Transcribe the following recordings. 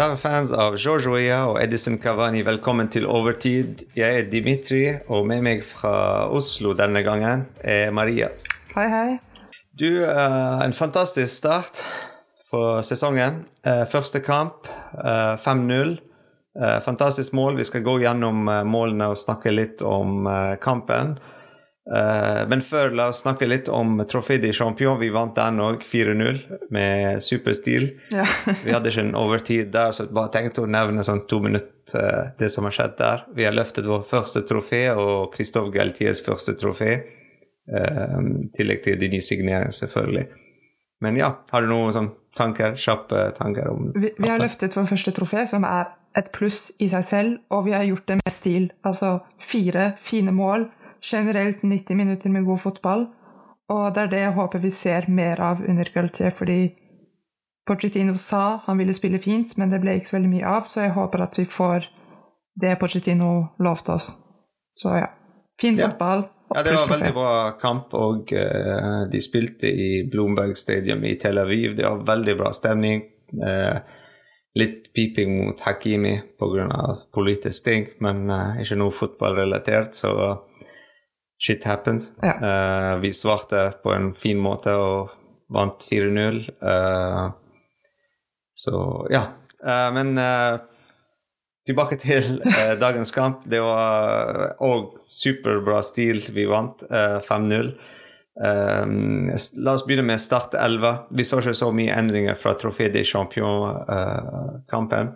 Kjære fans av George Weah og Edison Cavani, velkommen til Overtid. Jeg er Dimitri, og med meg fra Oslo denne gangen er Maria. Hei, hei. Du, uh, en fantastisk start for sesongen. Uh, første kamp, uh, 5-0. fantastisk mål. Vi skal gå gjennom målene og snakke litt om kampen. Uh, men før, la oss snakke litt om Trofé de Champion. Vi vant den òg, 4-0, med superstil. Ja. vi hadde ikke en overtid der, så jeg bare tenkte å nevne sånn to minutter uh, det som har skjedd der. Vi har løftet vår første trofé og Christophe Galtiers første trofé. Uh, I tillegg til de nye signeringene, selvfølgelig. Men ja, har du noen sånn tanker, kjappe tanker om vi, vi har løftet vår første trofé, som er et pluss i seg selv, og vi har gjort det med stil. Altså fire fine mål generelt 90 minutter med god fotball. Og det er det jeg håper vi ser mer av under Galtier, fordi Pochettino sa han ville spille fint, men det ble ikke så veldig mye av, så jeg håper at vi får det Pochettino lovte oss. Så ja. Fin ja. fotball. Ja, det var en veldig bra kamp, og uh, de spilte i Bloomberg Stadium i Tel Aviv. Det var veldig bra stemning. Uh, litt piping mot Hakimi pga. politisk ting, men uh, ikke noe fotballrelatert, så shit happens. Ja. Uh, vi svarte på en fin måte og vant 4-0. Uh, eh, så ja. Uh, men tilbake til dagens kamp. Det var òg superbra stil vi vant. 5-0. la oss begynne med Start 11. Vi så ikke så mye endringer fra Trofé de Champion-kampen,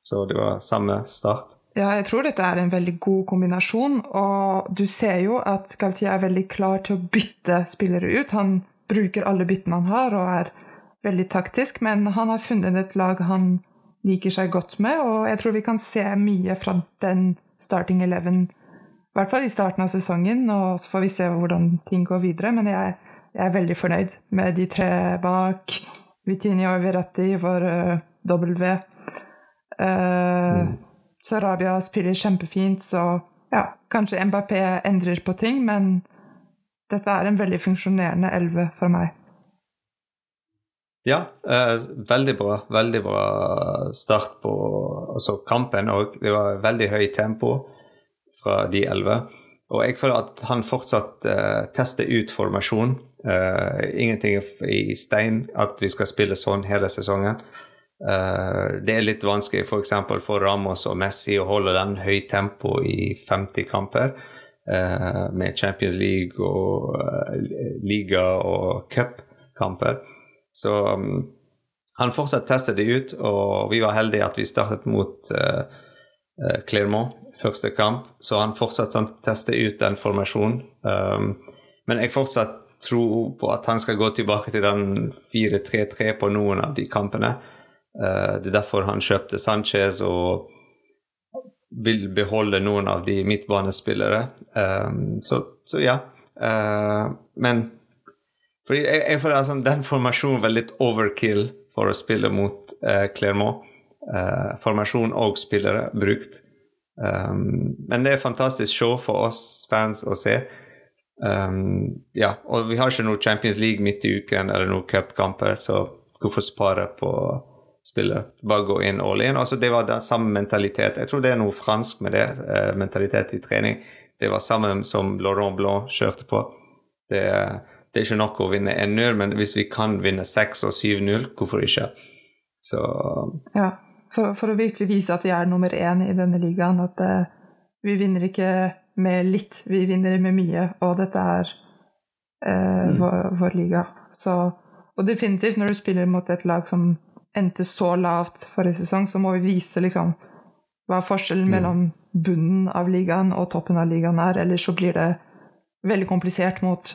så det var samme start. Ja, jeg tror dette er en veldig god kombinasjon. Og du ser jo at Galtier er veldig klar til å bytte spillere ut. Han bruker alle byttene han har, og er veldig taktisk. Men han har funnet et lag han liker seg godt med, og jeg tror vi kan se mye fra den starting eleven. I hvert fall i starten av sesongen, og så får vi se hvordan ting går videre. Men jeg, jeg er veldig fornøyd med de tre bak. Vitinho og Veratti, vår uh, W. Uh, mm. Sarabia spiller kjempefint, så ja, kanskje Mbappé endrer på ting, men dette er en veldig funksjonerende elve for meg. Ja, eh, veldig bra. Veldig bra start på altså kampen. òg. det var veldig høyt tempo fra de elleve. Og jeg føler at han fortsatt eh, tester ut formasjon. Eh, ingenting i stein at vi skal spille sånn hele sesongen. Uh, det er litt vanskelig f.eks. For, for Ramos og Messi å holde den høyt tempo i 50 kamper. Uh, med Champions League og uh, liga og cupkamper. Så um, han fortsatt testet det ut, og vi var heldige at vi startet mot Clermont første kamp. Så han fortsatt han tester ut den formasjonen. Um, men jeg fortsatt tror på at han skal gå tilbake til den 4-3-3 på noen av de kampene. Eh, det er derfor han kjøpte Sanchez og vil beholde noen av de midtbanespillere. Um, så, så, ja. Uh, men fordi jeg, jeg føler altså, den formasjonen var litt overkill for å spille mot Clermont. Formasjon og spillere brukt. Um, men det er fantastisk show for oss fans å se. Um, ja, og vi har ikke noe Champions League midt i uken eller noen cupkamper, så hvorfor spare på spille. Bare gå inn all in. Altså, det var den samme mentalitet. Jeg tror det er noe fransk med det, eh, mentalitet i trening. Det var samme som Laurent Blanc kjørte på. Det, det er ikke nok å vinne 1-0, men hvis vi kan vinne 6 og 7-0, hvorfor ikke? Så Ja, for, for, å virkelig vise at vi er nummer én i denne ligaen. At uh, vi vinner ikke med litt, vi vinner med mye. Og dette er uh, mm. vår, vår, liga. Så, og definitivt, når du spiller mot et lag som endte så lavt forrige sesong, så må vi vise liksom hva forskjellen mm. mellom bunnen av ligaen og toppen av ligaen er. Ellers så blir det veldig komplisert mot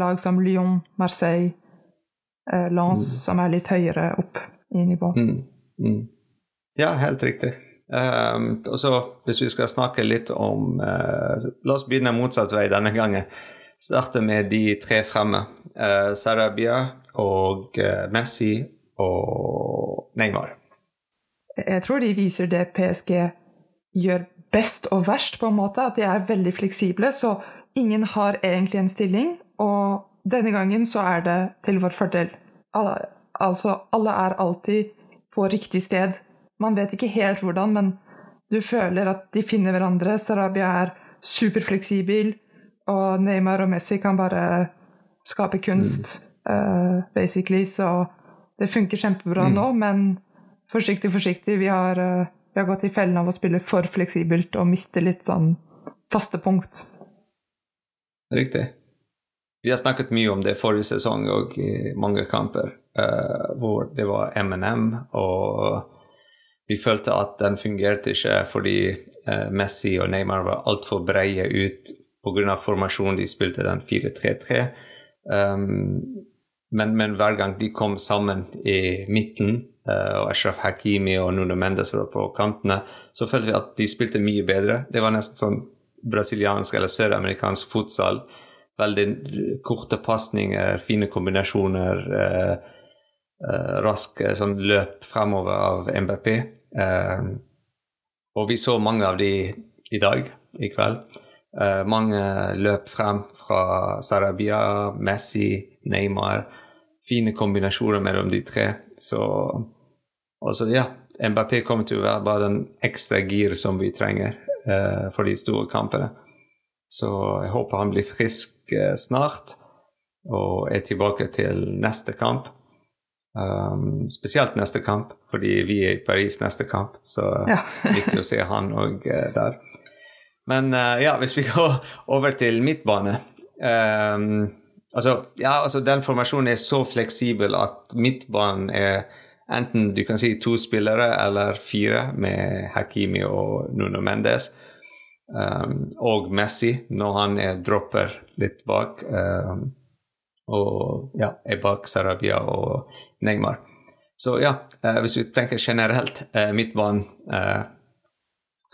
lag som Lyon, Marseille, eh, Lens, mm. som er litt høyere opp i nivå. Mm. mm. Ja, helt riktig. Um, og så Hvis vi skal snakke litt om uh, La oss begynne motsatt vei denne gangen. Starte med de tre fremme. Uh, Sarabia og uh, Messi og Neymar. Jeg tror de viser det PSG gjør best og verst, på en måte. At de er veldig fleksible, så ingen har egentlig en stilling. Og denne gangen så er det til vår fordel. Altså, alle er alltid på riktig sted Man vet ikke helt hvordan, men du føler at de finner hverandre. Sarabia er superfleksibel, og Neymar og Messi kan bare skape kunst, mm. uh, basically. Så det funker kjempebra mm. nå, men forsiktig, forsiktig. Vi har, uh, vi har gått i fellen av å spille for fleksibelt og miste litt sånn faste punkt. Riktig. Vi har snakket mye om det forrige sesong og i mange kamper, uh, hvor det var MNM, og vi følte at den fungerte ikke fordi uh, Messi og Neymar var altfor breie ut pga. formasjonen de spilte, den 4-3-3. Um, men, men, hver gang de kom sammen i midten, uh, og Ashraf Hakimi og Nuno Mendes var på kantene, så følte vi at de spilte mye bedre. Det var nesten sånn brasiliansk eller søramerikansk fotsal. Veldig korte pasninger, fine kombinasjoner, uh, uh, raske sånn løp fremover av MBP. og vi så mange av de i dag, i kveld. Uh, mange løp frem fra Sarabia, Messi, Neymar. Fine kombinasjoner mellom de tre. Så også, ja, MBP kommer til å være bare den ekstra gir som vi trenger uh, for de store kampene. Så jeg håper han blir frisk uh, snart og er tilbake til neste kamp. Um, spesielt neste kamp, fordi vi er i Paris neste kamp. Så ja. viktig å se han òg der. Men uh, ja, hvis vi går over til midtbane um, altså, ja, altså Den formasjonen er så fleksibel at midtbanen er enten du kan si to spillere eller fire, med Hakimi og Nuno Mendes. Um, og Messi, når han er, dropper litt bak. Um, og ja, er bak Sarabia og Neymar. Så ja, uh, hvis vi tenker generelt uh, midtbanen uh,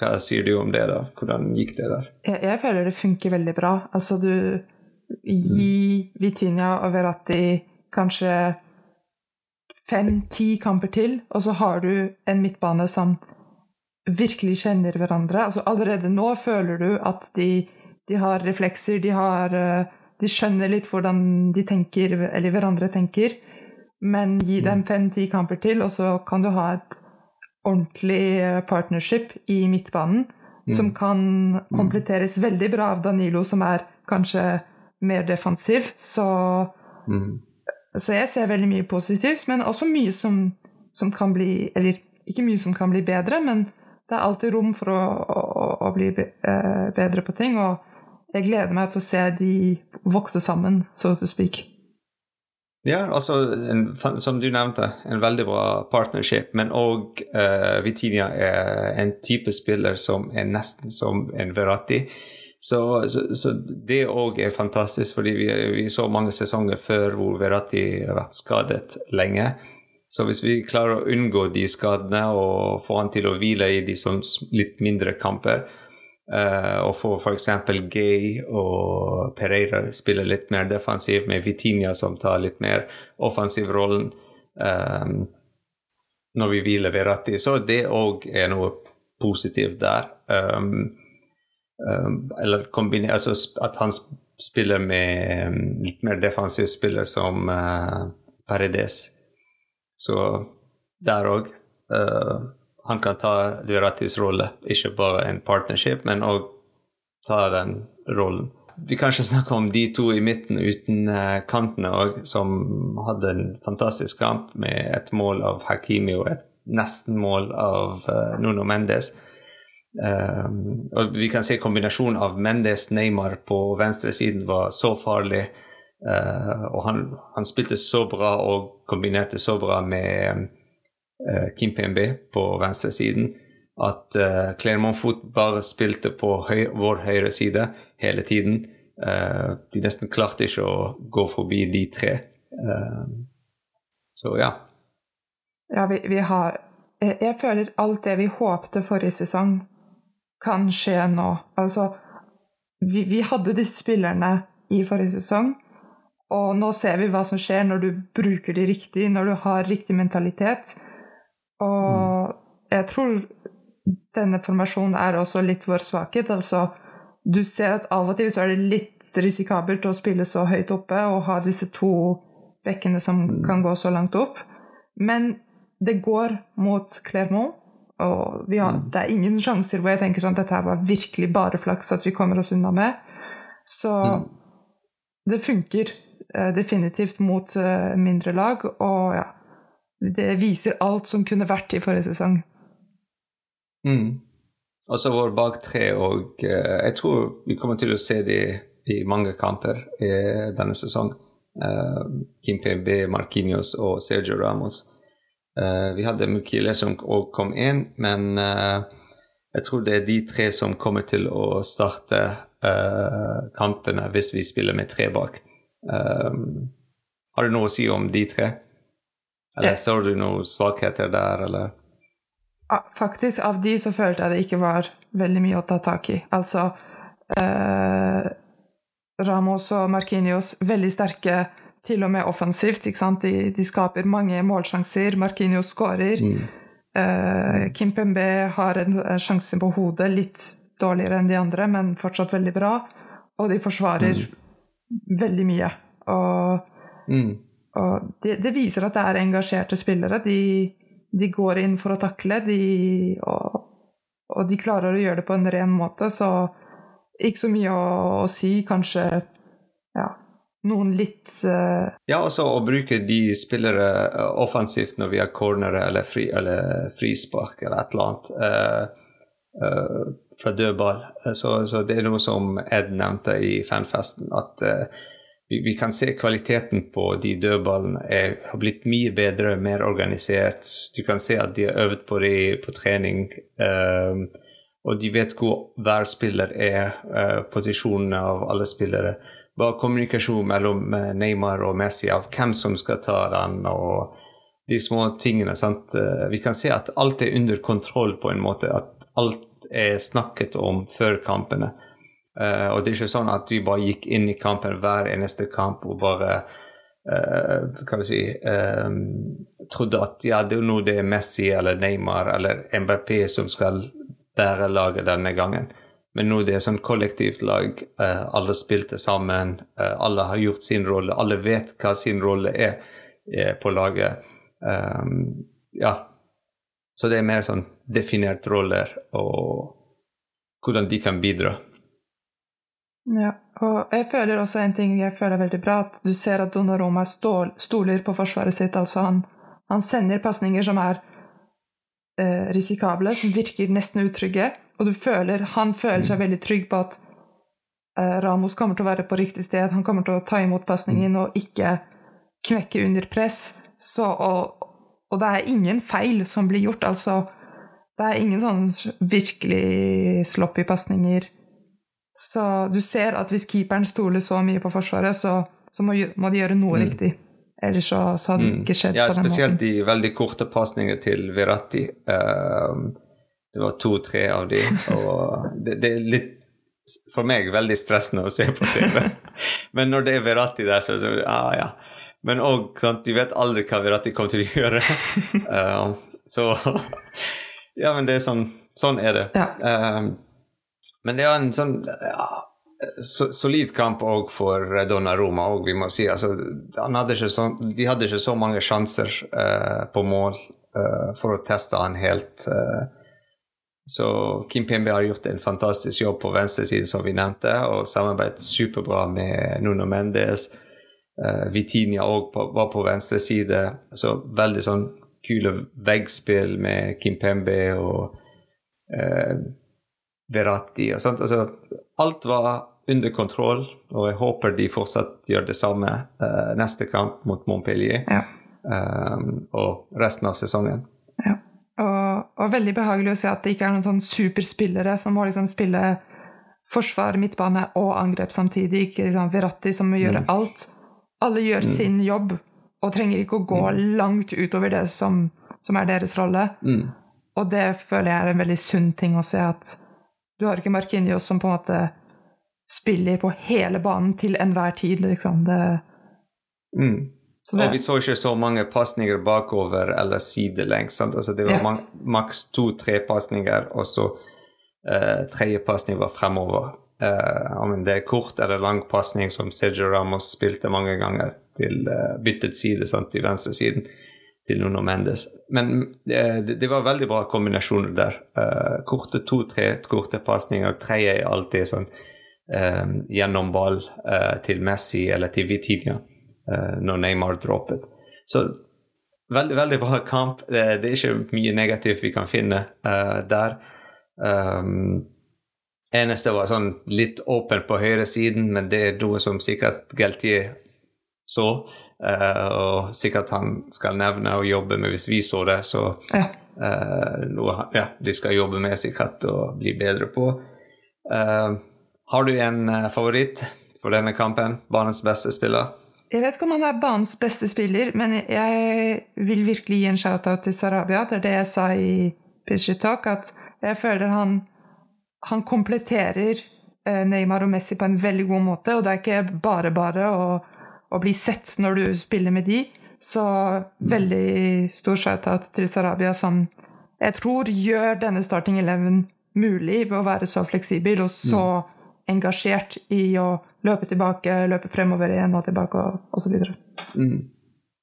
hva sier du om det, da? Hvordan gikk det der? Jeg, jeg føler det funker veldig bra. Altså, du mm. Vitinha og Verratti kanskje fem-ti kamper til, og så har du en midtbane som virkelig kjenner hverandre. Altså, allerede nå føler du at de, de har reflekser, de, har, eh, de skjønner litt hvordan de tenker, eller hverandre tenker. Men gi dem mm. fem-ti kamper til, og så kan du ha et ordentlig eh, partnership i midtbanen, mm. som kan kompletteres veldig bra av Danilo, som er kanskje mer defensiv. Så, mm. så jeg ser veldig mye positivt, men også mye som, som, kan bli Eller ikke mye som kan bli bedre, men det er alltid rom for å, å, å bli eh, bedre på ting. Og jeg gleder meg til å se de vokse sammen, so to speak. Ja, altså, en, som du nevnte, en veldig bra partnership. Men òg uh, eh, Vitinia er en type spiller som er nesten som en Verratti. Så, så, så det òg er fantastisk, fordi vi, vi, så mange sesonger før hvor Verratti har vært skadet lenge. Så hvis vi klarer å unngå de skadene og få han til å hvile i de som litt mindre kamper, Uh, og få f.eks. Gay og Pereira spille litt mer defensiv, med Vitinha som tar litt mer offensiv rollen um, når vi hviler Verratti. Så det òg er noe positivt der. Um, um, kombiner, altså at han spiller med litt mer defensiv spiller som uh, Paredes. Så der òg. Uh, han kan ta Duratis rolle, ikke bare en partnership, men òg ta den rollen. Vi kan ikke snakke om de to i midten uten uh, kantene òg, som hadde en fantastisk kamp med et mål av Hakimi og et nesten-mål av uh, Nuno Mendes. Um, og vi kan se kombinasjonen av Mendes-Neymar på venstresiden var så farlig. Uh, og han, han, spilte så bra og kombinerte så bra med uh, Kim PMB på venstresiden. At uh, Clermont Foot bare spilte på høy, vår høyre side hele tiden. Uh, de nesten klarte ikke å gå forbi de tre. Uh, så ja. Ja, vi, vi har jeg, føler alt det vi håpte forrige sesong, kan skje nå. Altså, vi, vi hadde disse spillerne i forrige sesong. Og nå ser vi hva som skjer når du bruker de riktig, når du har riktig mentalitet. Og jeg tror denne formasjonen er også litt vår svakhet. Altså, du ser at av og til så er det litt risikabelt å spille så høyt oppe og ha disse to bekkene som mm. kan gå så langt opp. Men det går mot Clermont, Og har, mm. det er ingen sjanser hvor jeg tenker sånn dette her var virkelig bare flaks at vi kommer oss unna med. Så mm. det funker uh, definitivt mot uh, mindre lag, og ja Det viser alt som kunne vært i forrige sesong. Mm. Altså vår bak tre, og uh, jeg tror vi kommer til å se de i mange kamper i denne sesongen. Kim PB, Marquinhos og Sergio Ramos. Uh, vi hadde Mukile som òg kom inn, men uh, jeg tror det er de tre som kommer til å starte uh, kampene hvis vi spiller med tre bak. har du noe å si om de tre? Eller så du noen svakheter der, eller? Faktisk, av de så følte jeg det ikke var veldig mye å ta tak i. Altså Ramos og Marquinhos, veldig sterke til og med offensivt. De, de, skaper mange målsjanser. Marquinhos skårer. Mm. Uh, Kim Pembe har en, en, sjanse på hodet, litt dårligere enn de andre, men fortsatt veldig bra. Og de forsvarer mm. veldig mye. Og, mm. og det, det, viser at det er engasjerte spillere. De, de går inn for å takle, de, og, og, de klarer å gjøre det på en ren måte. Så ikke så mye å, å si, kanskje ja, noen litt uh... Ja, også å bruke de spillere uh, offensivt når vi har cornere eller, fri, eller frispark eller et eller annet uh, fra dødball. Så, så, det er noe som Ed nevnte i fanfesten, at vi, vi, kan se kvaliteten på de dødballene er, har blitt mye bedre, mer organisert. Du kan se at de har øvd på det på trening. Og de vet hvor hver spiller er, posisjonene av alle spillere bare kommunikasjon mellom Neymar og Messi av hvem som skal ta den, og de små tingene. sant? Eh, vi kan se at alt er under kontroll på en måte. At alt er snakket om før kampene. Uh, og det er ikke sånn at vi bare gikk inn i kampen hver eneste kamp og bare uh, kan vi si uh, trodde at ja, det er nå det er Messi eller Neymar eller MBP som skal bære laget denne gangen. Men nå det er sånn kollektivt lag. Uh, alle spilte sammen. Uh, alle har gjort sin rolle. Alle vet hva sin rolle er, er på laget. Um, ja. Så det er mer sånn definert roller og hvordan de kan bidra. Ja, og jeg føler også en ting jeg føler veldig bra, at du ser at Donnaroma stoler på forsvaret sitt. altså Han, han sender pasninger som er eh, risikable, som virker nesten utrygge, og du føler, han føler seg mm. veldig trygg på at eh, Ramos kommer til å være på riktig sted, han kommer til å ta imot pasningen og ikke knekke under press. Så, og, og, det er ingen feil som blir gjort, altså. Det er ingen sånn virkelig sloppy pasninger. Så du ser at hvis keeperen stoler så mye på Forsvaret, så, så må, må, de gjøre noe mm. riktig. Ellers så, så hadde det ikke skjedd mm. ja, på den måten. Spesielt de veldig korte pasninger til Veratti. Uh, det var to-tre av de, og det, det, er litt for meg veldig stressende å se på TV. Men når det er Veratti der, så, så ah, ja. Men òg, de vet aldri hva Veratti kommer til å gjøre. Uh, så Ja, men det er sånn Sånn er det. Ja. Uh, men det er en sånn ja, solid kamp òg for Donnaroma, og vi må si altså, hadde så, De hadde ikke så mange sjanser uh, på mål uh, for å teste han helt. Uh, så Kim Pimbe har gjort en fantastisk jobb på venstresiden, som vi nevnte, og samarbeidet superbra med Nuno Mendes. Vitinha òg var på venstre side. Så veldig sånn kule veggspill med Kim Pembe og Verratti og sånt. Altså, alt var under kontroll, og jeg håper de fortsatt gjør det samme uh, neste kamp mot Montpellier ja. um, og resten av sesongen. Ja. Og, og, veldig behagelig å se at det ikke er noen sånn superspillere som må liksom spille forsvar, midtbane og angrep samtidig. Ikke liksom Verratti som må gjøre mm. alt. Alle gjør mm. sin jobb og trenger ikke å gå mm. langt utover det som, som er deres rolle. Mm. Og det føler jeg er en veldig sunn ting å se, at du har ikke Markinios som på en måte spiller på hele banen til enhver tid, liksom. Det mm. Og vi så ikke så mange pasninger bakover eller sidelengs. Altså, det var ja. maks to-tre pasninger, og så eh, tredje pasning var fremover. Eh, om det er kort eller lang pasning, som Sergio Ramos spilte mange ganger til eh, byttet side sant, til venstresiden. Til Nuno Mendes. Men det, det var veldig bra kombinasjoner der. Uh, korte to-tre korte pasninger. Tredje er alltid sånn uh, gjennom ball uh, til Messi eller til Vitinha når Neymar droppet. Så veldig, veldig bra kamp. Det, det, er ikke mye negativt vi kan finne der. Um, eneste var sånn litt åpen på høyresiden, men det er noe som sikkert Geltier så. Uh, og sikkert han skal nevne og jobbe med hvis vi så det, så ja. Uh, noe ja, de skal jobbe med sikkert og bli bedre på. Uh, har du en favoritt for denne kampen? Banens beste spiller? Jeg vet ikke om han er banens beste spiller, men jeg vil virkelig gi en shout-out til Sarabia. Det er det jeg sa i Pitchy Talk, at jeg føler han, han kompletterer Neymar og Messi på en veldig god måte, og det er ikke bare bare å å bli sett når du spiller med de. Så veldig stor shout-out til Sarabia, som jeg tror gjør denne starting eleven mulig ved å være så fleksibel og så mm. engasjert i å løpe tilbake, løpe fremover igjen og tilbake og osv. Mm.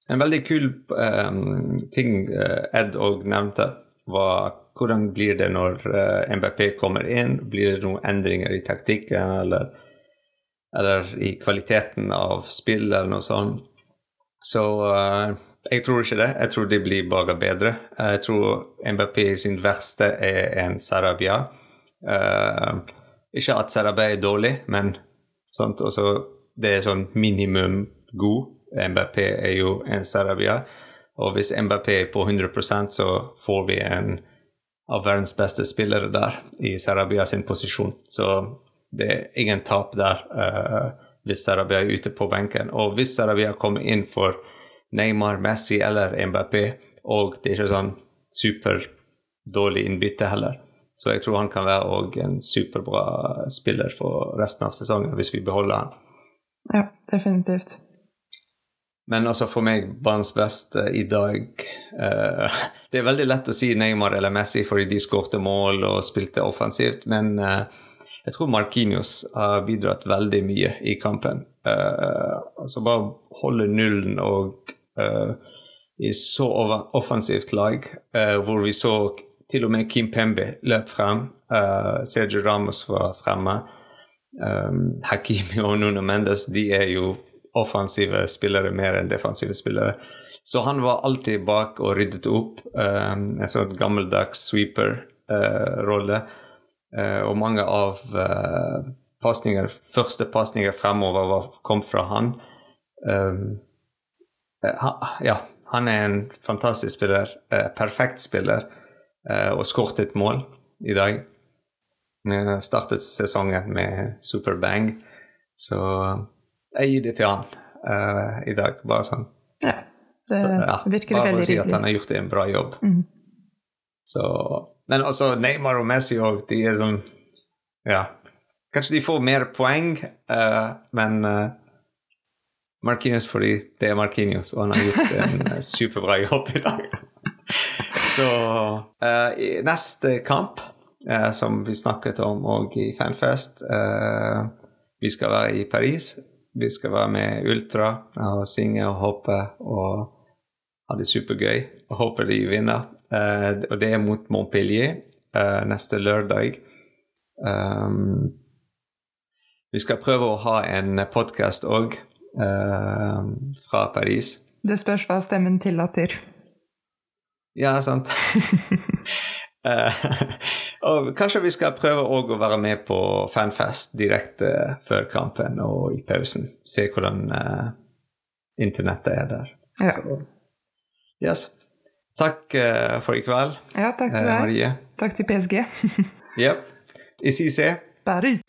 En veldig kul um, ting uh, Ed òg nevnte, var hvordan blir det når uh, eh, MBP kommer inn? Blir det noen endringer i taktikken, eller eller i kvaliteten av spill eller noe sånt. Så uh, jeg tror ikke det. Jeg tror de blir bare bedre. Jeg tror MBP sin verste er en Sarabia. Uh, ikke at Sarabia er dårlig, men sant? Også, det er sånn minimum god. MBP er jo en Sarabia. Og hvis MBP er på 100% så får vi en av verdens beste spillere der i Sarabia sin posisjon. Så det er ingen tap der uh, hvis Sarabia er ute på benken. Og hvis Sarabia kommer inn for Neymar, Messi eller MBP, og det er ikke sånn superdårlig innbytte heller. Så jeg tror han kan være en superbra spiller for resten av sesongen hvis vi beholder han. Ja, definitivt. Men altså for meg, banens beste i dag uh, Det er veldig lett å si Neymar eller Messi fordi de skårte mål og spilte offensivt, men uh, jeg tror Markinios har bidratt veldig mye i kampen. Uh, altså bare holde nullen og uh, i så offensivt lag, uh, hvor vi så til og med Kim Pembe løp frem. Sergio Ramos var fremme. Um, Hakimi og Nuno Mendes de er jo offensive spillere mer enn defensive spillere. Så han var alltid bak og ryddet opp. Um, en sånn gammeldags sweeper-rolle. Uh, og mange av pasningene, pasninger, første pasninger fremover var, kom fra han. Um, ja, han er en fantastisk spiller, uh, perfekt spiller, uh, og skåret et mål i dag. Uh, startet sesongen med superbang, så jeg gir det til han i dag. Bare sånn. Ja, det så, ja, virker bare veldig for å si at han har gjort en bra jobb. Mm. Så men også Neymar og Messi òg, de er sånn Ja. Kanskje de får mer poeng, uh, men uh, Markinius fordi det er Markinius, og han har gjort en uh, superbra jobb i dag. Så uh, i neste kamp, som vi snakket om òg i Fanfest Vi skal være i Paris. Vi skal være med Ultra og synge og hoppe og ha det supergøy. Og håper de vinner. Uh, og det er mot Montpellier uh, neste lørdag. Um, vi skal prøve å ha en podkast òg uh, fra Paris. Det spørs hva stemmen tillater. Ja, sant. og kanskje vi skal prøve å være med på fanfest direkte før kampen og i pausen. Se hvordan internettet er der. Ja. Så, yes. Takk uh, for i kveld. Ja, takk til uh, deg. Marie. Takk til PSG. Jepp. I CC. Paris.